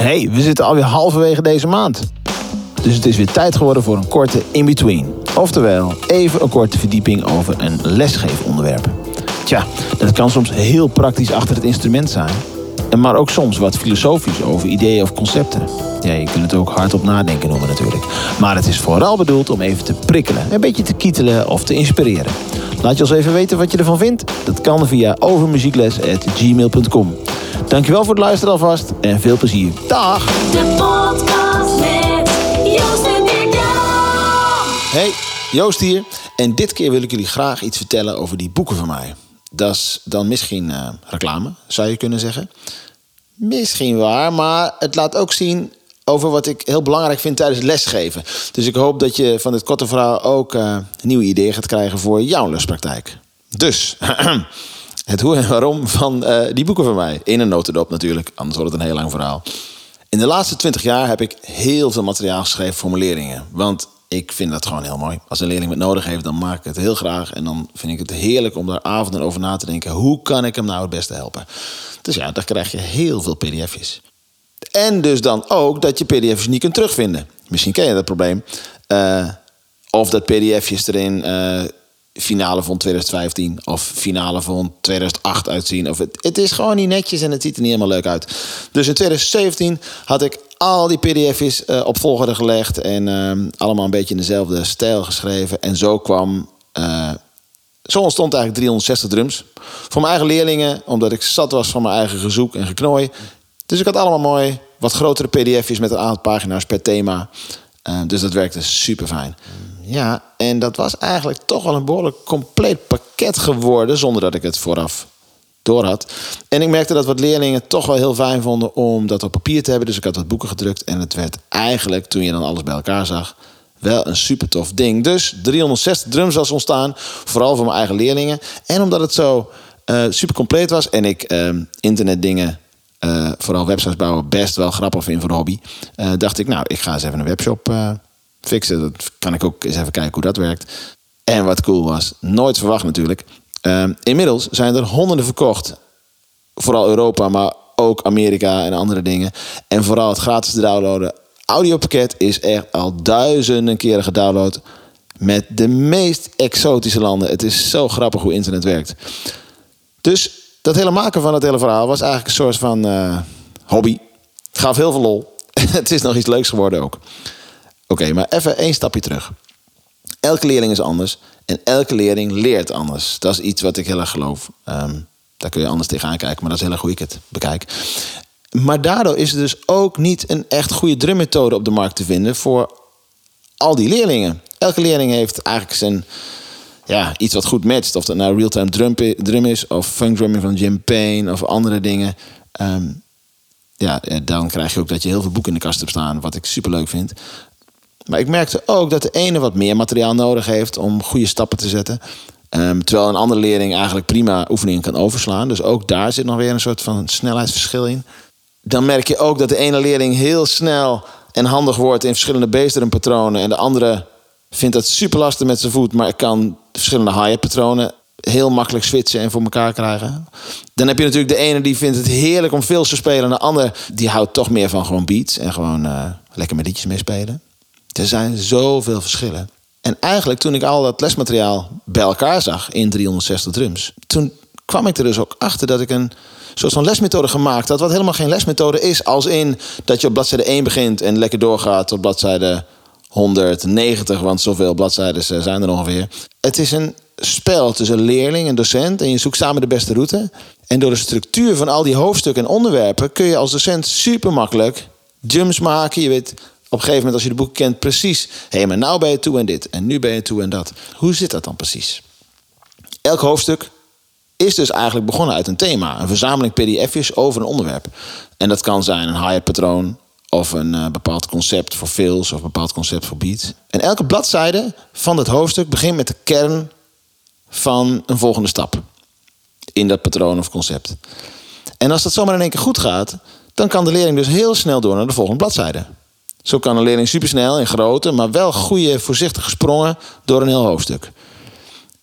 Hey, we zitten alweer halverwege deze maand. Dus het is weer tijd geworden voor een korte in-between. Oftewel, even een korte verdieping over een lesgeefonderwerp. Tja, dat kan soms heel praktisch achter het instrument zijn. Maar ook soms wat filosofisch over ideeën of concepten. Ja, je kunt het ook hardop nadenken noemen natuurlijk. Maar het is vooral bedoeld om even te prikkelen, een beetje te kietelen of te inspireren. Laat je ons even weten wat je ervan vindt. Dat kan via overmuziekles.gmail.com. Dankjewel voor het luisteren alvast en veel plezier. Dag! De podcast met Joost en Dirk-Jan. Hey, Joost hier. En dit keer wil ik jullie graag iets vertellen over die boeken van mij. Dat is dan misschien eh, reclame, zou je kunnen zeggen. Misschien waar, maar het laat ook zien over wat ik heel belangrijk vind tijdens het lesgeven. Dus ik hoop dat je van dit korte verhaal ook eh, nieuwe ideeën gaat krijgen voor jouw lespraktijk. Dus, het hoe en waarom van eh, die boeken van mij. In een notendop natuurlijk, anders wordt het een heel lang verhaal. In de laatste twintig jaar heb ik heel veel materiaal geschreven voor mijn leerlingen. Want ik vind dat gewoon heel mooi. Als een leerling het nodig heeft, dan maak ik het heel graag. En dan vind ik het heerlijk om daar avonden over na te denken. Hoe kan ik hem nou het beste helpen? Dus ja, dan krijg je heel veel pdf'jes. En dus dan ook dat je pdf'jes niet kunt terugvinden. Misschien ken je dat probleem. Eh, of dat pdf'jes erin eh, finale van 2015 of finale van 2008 uitzien. Of het, het is gewoon niet netjes en het ziet er niet helemaal leuk uit. Dus in 2017 had ik al die pdf'jes eh, op volgorde gelegd en ehm, allemaal een beetje in dezelfde stijl geschreven. En zo kwam eh, zo ontstond eigenlijk 360 drums. Voor mijn eigen leerlingen, omdat ik zat was van mijn eigen gezoek en geknooi. Dus ik had allemaal mooi wat grotere pdf'jes met een aantal pagina's per thema. Eh, dus dat werkte super fijn. Ja, en dat was eigenlijk toch wel een behoorlijk compleet pakket geworden... zonder dat ik het vooraf door had. En ik merkte dat wat leerlingen toch wel heel fijn vonden om dat op papier te hebben. Dus ik had wat boeken gedrukt en het werd eigenlijk, toen je dan alles bij elkaar zag, wel een super tof ding. Dus 360 drums was ontstaan, vooral voor mijn eigen leerlingen. En omdat het zo eh, super compleet was en ik eh, internetdingen, eh, vooral websites bouwen, best wel grappig vind voor de hobby, eh, dacht ik, nou, ik ga eens even een webshop fixen. Dat kan ik ook eens even kijken hoe dat werkt. En wat cool was, nooit verwacht natuurlijk. Ehm, inmiddels zijn er honderden verkocht. Vooral Europa, maar ook Amerika en andere dingen. En vooral het gratis te downloaden. Audiopakket is echt al duizenden keren gedownload. Met de meest exotische landen. Het is zo grappig hoe internet werkt. Dus dat hele maken van het hele verhaal was eigenlijk een soort van eh, hobby. Het gaf heel veel lol. het is nog iets leuks geworden ook. Oké, maar even één stapje terug. Elke leerling is anders en elke leerling leert anders. Dat is iets wat ik heel erg geloof. Ehm, daar kun je anders tegenaan kijken, maar dat is heel erg hoe ik het bekijk. Maar daardoor is er dus ook niet een echt goede drummethode op de markt te vinden voor al die leerlingen. Elke leerling heeft eigenlijk zijn ja, iets wat goed matcht. Of dat nou real-time drum, drum is, of funk drumming van Jim Payne, of andere dingen. Ehm, ja, eh, dan krijg je ook dat je heel veel boeken in de kast hebt staan, wat ik super leuk vind. Maar ik merkte ook dat de ene wat meer materiaal nodig heeft om goede stappen te zetten. Ehm, terwijl een andere leerling eigenlijk prima oefeningen kan overslaan. Dus ook daar zit nog weer een soort van snelheidsverschil in. Dan merk je ook dat de ene leerling heel snel en handig wordt in verschillende bassdrumpatronen. En de andere vindt dat super lastig met zijn voet, maar kan verschillende hi-hat patronen heel makkelijk switchen en voor elkaar krijgen. Dan heb je natuurlijk de ene die vindt het heerlijk om veel te spelen. En de ander die houdt toch meer van gewoon beats en gewoon eh, lekker met liedjes meespelen. Er zijn zoveel verschillen. En eigenlijk toen ik al dat lesmateriaal bij elkaar zag in 360 drums... toen kwam ik er dus ook achter dat ik een soort van lesmethode gemaakt had... wat helemaal geen lesmethode is. Als in dat je op bladzijde 1 begint en lekker doorgaat tot bladzijde 190... want zoveel bladzijden eh, zijn er ongeveer. Het is een spel tussen leerling en docent... en je zoekt samen de beste route. En door de structuur van al die hoofdstukken en onderwerpen... kun je als docent super makkelijk jumps maken. Je weet op een gegeven moment als je de boek kent precies... hé, hey, maar nou ben je toe en dit en nu ben je toe en dat. Hoe zit dat dan precies? Elk hoofdstuk is dus eigenlijk begonnen uit een thema. Een verzameling pdf'jes over een onderwerp. En dat kan zijn een hi-hat patroon... of een eh, bepaald concept voor fills of een bepaald concept voor beats. En elke bladzijde van het hoofdstuk begint met de kern van een volgende stap. In dat patroon of concept. En als dat zomaar in één keer goed gaat... dan kan de leerling dus heel snel door naar de volgende bladzijde. Zo kan een leerling supersnel in grote, maar wel goede, voorzichtige sprongen door een heel hoofdstuk.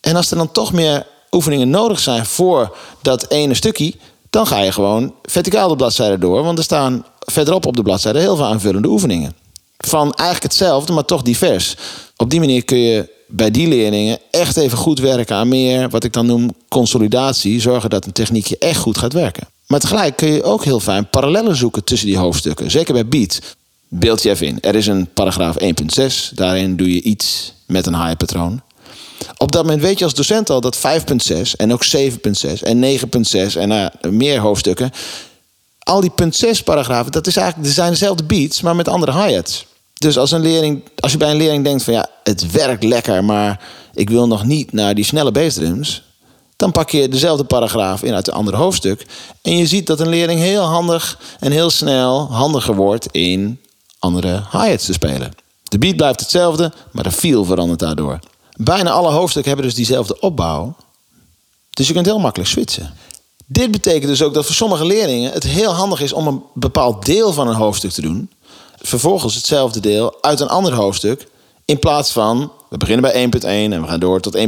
En als er dan toch meer oefeningen nodig zijn voor dat ene stukje, dan ga je gewoon verticaal de bladzijde door. Want er staan verderop op de bladzijde heel veel aanvullende oefeningen. Van eigenlijk hetzelfde, maar toch divers. Op die manier kun je bij die leerlingen echt even goed werken aan meer, wat ik dan noem consolidatie. Zorgen dat een techniekje echt goed gaat werken. Maar tegelijk kun je ook heel fijn parallellen zoeken tussen die hoofdstukken. Zeker bij beat. Beeld je even in. Er is een paragraaf 1.6. Daarin doe je iets met een haaienpatroon. Op dat moment weet je als docent al dat 5.6 en ook 7.6 en 9.6 en nou meer hoofdstukken. Al die punt 6 paragrafen, dat is eigenlijk, zijn dezelfde beats, maar met andere hi-hats. Dus als, een leerling, als je bij een leerling denkt van ja, het werkt lekker, maar ik wil nog niet naar die snelle bassdrums. Dan pak je dezelfde paragraaf in uit een ander hoofdstuk. En je ziet dat een leerling heel handig en heel snel handiger wordt in andere hi-hats te spelen. De beat blijft hetzelfde, maar de feel verandert daardoor. Bijna alle hoofdstukken hebben dus diezelfde opbouw. Dus je kunt heel makkelijk switchen. Dit betekent dus ook dat voor sommige leerlingen het heel handig is om een bepaald deel van een hoofdstuk te doen. Vervolgens hetzelfde deel uit een ander hoofdstuk. In plaats van, we beginnen bij 1.1 en we gaan door tot 1.20.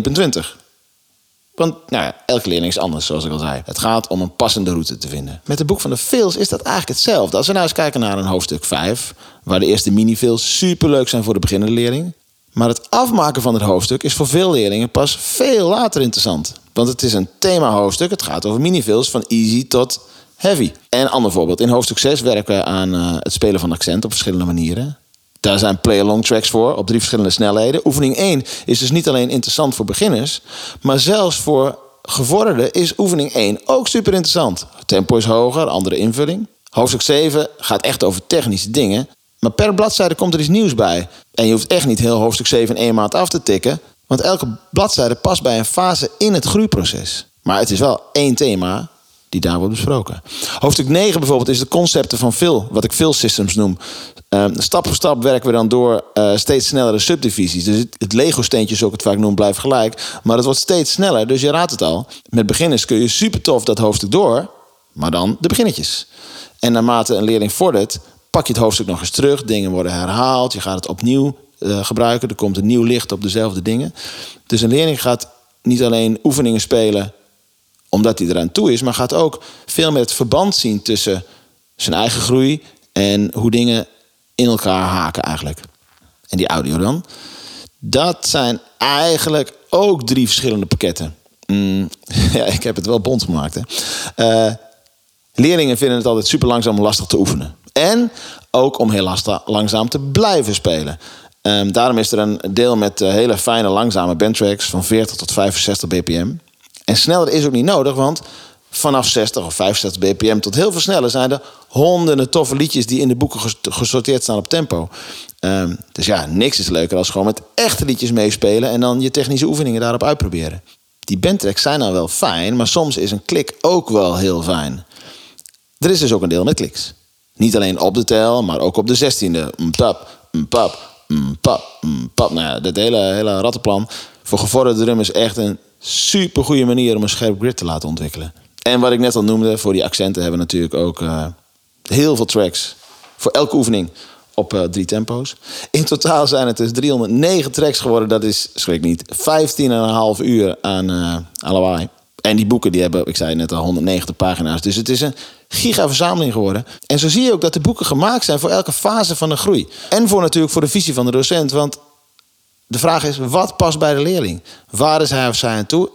Want nou ja, elke leerling is anders, zoals ik al zei. Het gaat om een passende route te vinden. Met het boek van de fills is dat eigenlijk hetzelfde. Als we nou eens kijken naar een hoofdstuk 5, waar de eerste mini-fills superleuk zijn voor de beginnende leerling. Maar het afmaken van het hoofdstuk is voor veel leerlingen pas veel later interessant. Want het is een thema-hoofdstuk. Het gaat over minifills van easy tot heavy. En een ander voorbeeld. In hoofdstuk 6 werken we aan eh, het spelen van accent op verschillende manieren. Daar zijn play-along tracks voor op drie verschillende snelheden. Oefening 1 is dus niet alleen interessant voor beginners, maar zelfs voor gevorderden is oefening 1 ook super interessant. Tempo is hoger, andere invulling. Hoofdstuk 7 gaat echt over technische dingen. Maar per bladzijde komt er iets nieuws bij. En je hoeft echt niet heel hoofdstuk 7 in één maand af te tikken. Want elke bladzijde past bij een fase in het groeiproces. Maar het is wel één thema die daar wordt besproken. Hoofdstuk 9 bijvoorbeeld is de concepten van Phil, wat ik Phil Systems noem. Ehm, stap voor stap werken we dan door eh, steeds snellere subdivisies. Dus het, het Lego-steentje, zoals ik het vaak noem, blijft gelijk. Maar het wordt steeds sneller, dus je raadt het al. Met beginners kun je super tof dat hoofdstuk door, maar dan de beginnetjes. En naarmate een leerling vordert, pak je het hoofdstuk nog eens terug. Dingen worden herhaald, je gaat het opnieuw eh, gebruiken. Er komt een nieuw licht op dezelfde dingen. Dus een leerling gaat niet alleen oefeningen spelen omdat hij eraan toe is, maar gaat ook veel meer het verband zien tussen zijn eigen groei en hoe dingen in elkaar haken eigenlijk. En die audio dan. Dat zijn eigenlijk ook drie verschillende pakketten. Mm, ja, ik heb het wel bond gemaakt. Hè. Eh, leerlingen vinden het altijd super langzaam lastig te oefenen. En ook om heel langzaam te blijven spelen. Ehm, daarom is er een deel met eh, hele fijne langzame bandtracks van 40 tot 65 bpm. En sneller is ook niet nodig, want vanaf 60 of 65 bpm tot heel veel sneller zijn er honderden toffe liedjes die in de boeken ges- gesorteerd staan op tempo. Ehm, dus ja, niks is leuker als gewoon met echte liedjes meespelen en dan je technische oefeningen daarop uitproberen. Die bandtracks zijn dan wel fijn, maar soms is een klik ook wel heel fijn. Er is dus ook een deel met kliks. Niet alleen op de tel, maar ook op de zestiende. Mpap, mpap, mpap, mpap. Nou ja, dat hele, hele rattenplan. Voor gevorderde drummers echt een super goede manier om een scherp grid te laten ontwikkelen. En wat ik net al noemde, voor die accenten hebben we natuurlijk ook eh, heel veel tracks. Voor elke oefening op eh, drie tempo's. In totaal zijn het dus 309 tracks geworden. Dat is, schrik niet, 15,5 uur aan, lawaai. En die boeken die hebben, ik zei net al, 190 pagina's. Dus het is een gigaverzameling geworden. En zo zie je ook dat de boeken gemaakt zijn voor elke fase van de groei. En voor natuurlijk voor de visie van de docent. Want de vraag is, wat past bij de leerling? Waar is hij of zij aan toe?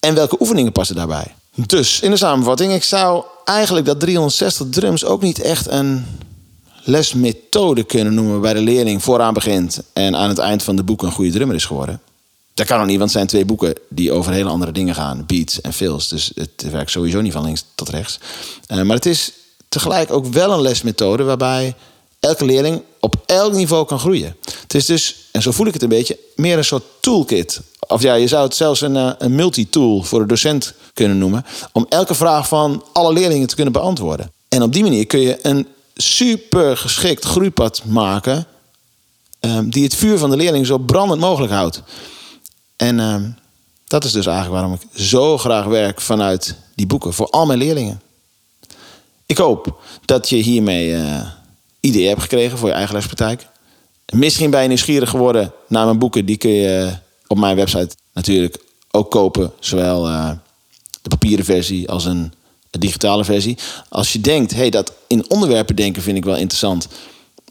En welke oefeningen passen daarbij? Dus, in de samenvatting, ik zou eigenlijk dat 360 drums ook niet echt een lesmethode kunnen noemen... bij de leerling vooraan begint en aan het eind van de boek een goede drummer is geworden. Dat kan ook niet, want het zijn twee boeken die over hele andere dingen gaan. Beats en fills. Dus het werkt sowieso niet van links tot rechts. Eh, maar het is tegelijk ook wel een lesmethode waarbij elke leerling op elk niveau kan groeien. Het is dus, en zo voel ik het een beetje, meer een soort toolkit. Of ja, je zou het zelfs een, eh, een multitool voor de docent kunnen noemen. Om elke vraag van alle leerlingen te kunnen beantwoorden. En op die manier kun je een super geschikt groeipad maken. ehm, die het vuur van de leerling zo brandend mogelijk houdt. En ehm, dat is dus eigenlijk waarom ik zo graag werk vanuit die boeken voor al mijn leerlingen. Ik hoop dat je hiermee eh ideeën hebt gekregen voor je eigen lespraktijk. Misschien ben je nieuwsgierig geworden naar mijn boeken. Die kun je eh, op mijn website natuurlijk ook kopen. Zowel eh, de papieren versie als een digitale versie. Als je denkt, hey, dat in onderwerpen denken vind ik wel interessant.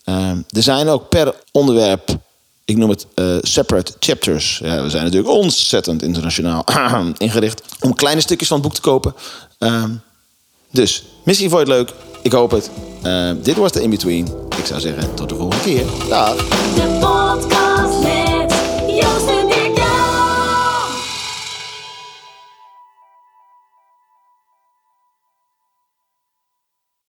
Ehm, er zijn ook per onderwerp, ik noem het eh, separate chapters. Ja, we zijn natuurlijk ontzettend internationaal ingericht om kleine stukjes van het boek te kopen. Ehm, dus misschien vond je het leuk. Ik hoop het. Dit was de In-Between. Ik zou zeggen, tot de volgende keer. Dag. De podcast